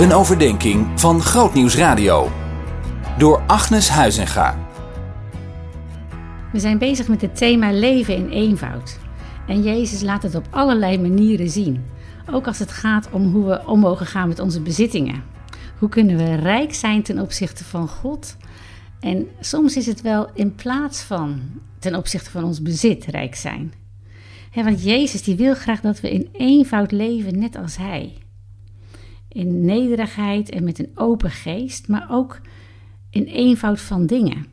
Een overdenking van Grootnieuws Radio. Door Agnes Huizinga. We zijn bezig met het thema leven in eenvoud. En Jezus laat het op allerlei manieren zien. Ook als het gaat om hoe we om mogen gaan met onze bezittingen. Hoe kunnen we rijk zijn ten opzichte van God? En soms is het wel in plaats van ten opzichte van ons bezit rijk zijn. want Jezus die wil graag dat we in eenvoud leven, net als Hij. In nederigheid en met een open geest, maar ook in eenvoud van dingen.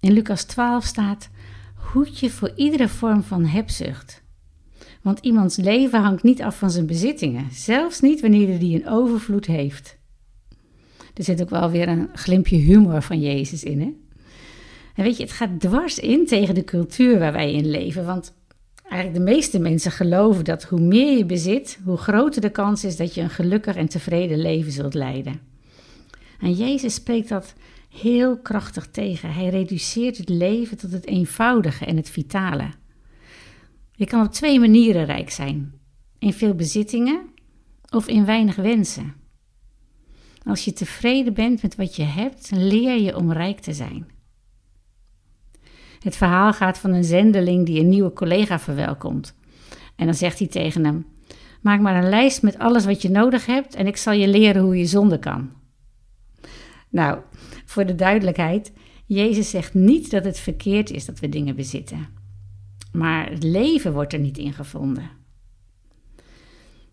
In Lucas 12 staat: Hoed je voor iedere vorm van hebzucht. Want iemands leven hangt niet af van zijn bezittingen, zelfs niet wanneer hij die een overvloed heeft. Er zit ook wel weer een glimpje humor van Jezus in, hè? En weet je, het gaat dwars in tegen de cultuur waar wij in leven. Want eigenlijk de meeste mensen geloven dat hoe meer je bezit, hoe groter de kans is dat je een gelukkig en tevreden leven zult leiden. En Jezus spreekt dat heel krachtig tegen. Hij reduceert het leven tot het eenvoudige en het vitale. Je kan op twee manieren rijk zijn: in veel bezittingen of in weinig wensen. Als je tevreden bent met wat je hebt, leer je om rijk te zijn. Het verhaal gaat van een zendeling die een nieuwe collega verwelkomt. En dan zegt hij tegen hem: Maak maar een lijst met alles wat je nodig hebt en ik zal je leren hoe je zonde kan. Nou, voor de duidelijkheid: Jezus zegt niet dat het verkeerd is dat we dingen bezitten. Maar het leven wordt er niet in gevonden.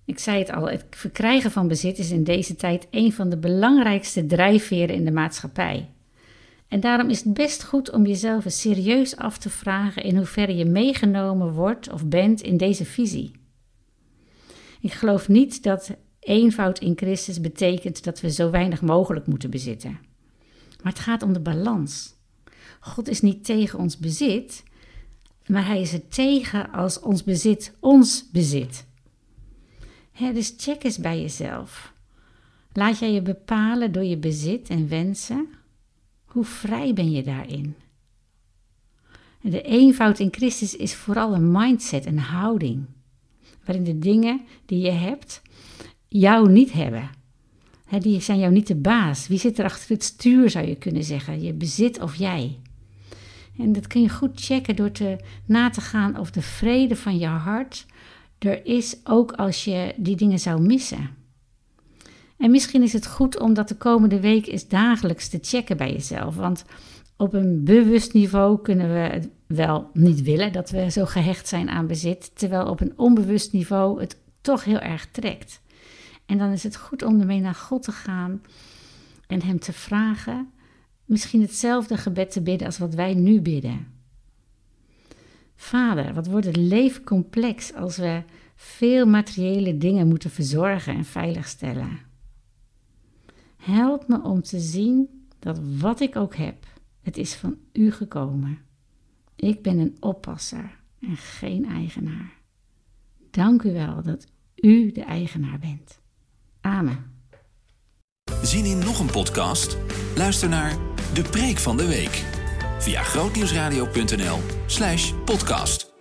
Ik zei het al, het verkrijgen van bezit is in deze tijd een van de belangrijkste drijfveren in de maatschappij. En daarom is het best goed om jezelf eens serieus af te vragen in hoeverre je meegenomen wordt of bent in deze visie. Ik geloof niet dat eenvoud in Christus betekent dat we zo weinig mogelijk moeten bezitten. Maar het gaat om de balans. God is niet tegen ons bezit, maar Hij is er tegen als ons bezit ons bezit. dus check eens bij jezelf. Laat jij je bepalen door je bezit en wensen? Hoe vrij ben je daarin? De eenvoud in Christus is vooral een mindset, een houding, waarin de dingen die je hebt jou niet hebben. die zijn jou niet de baas. Wie zit er achter het stuur, zou je kunnen zeggen? Je bezit of jij? En dat kun je goed checken door te, na te gaan of de vrede van je hart er is, ook als je die dingen zou missen. En misschien is het goed om dat de komende week eens dagelijks te checken bij jezelf. Want op een bewust niveau kunnen we het wel niet willen dat we zo gehecht zijn aan bezit, terwijl op een onbewust niveau het toch heel erg trekt. En dan is het goed om ermee naar God te gaan en Hem te vragen, misschien hetzelfde gebed te bidden als wat wij nu bidden. Vader, wat wordt het leven complex als we veel materiële dingen moeten verzorgen en veiligstellen. Help me om te zien dat wat ik ook heb, het is van u gekomen. Ik ben een oppasser en geen eigenaar. Dank u wel dat u de eigenaar bent. Amen. Zien in nog een podcast? Luister naar De Preek van de Week via grootnieuwsradio.nl/podcast.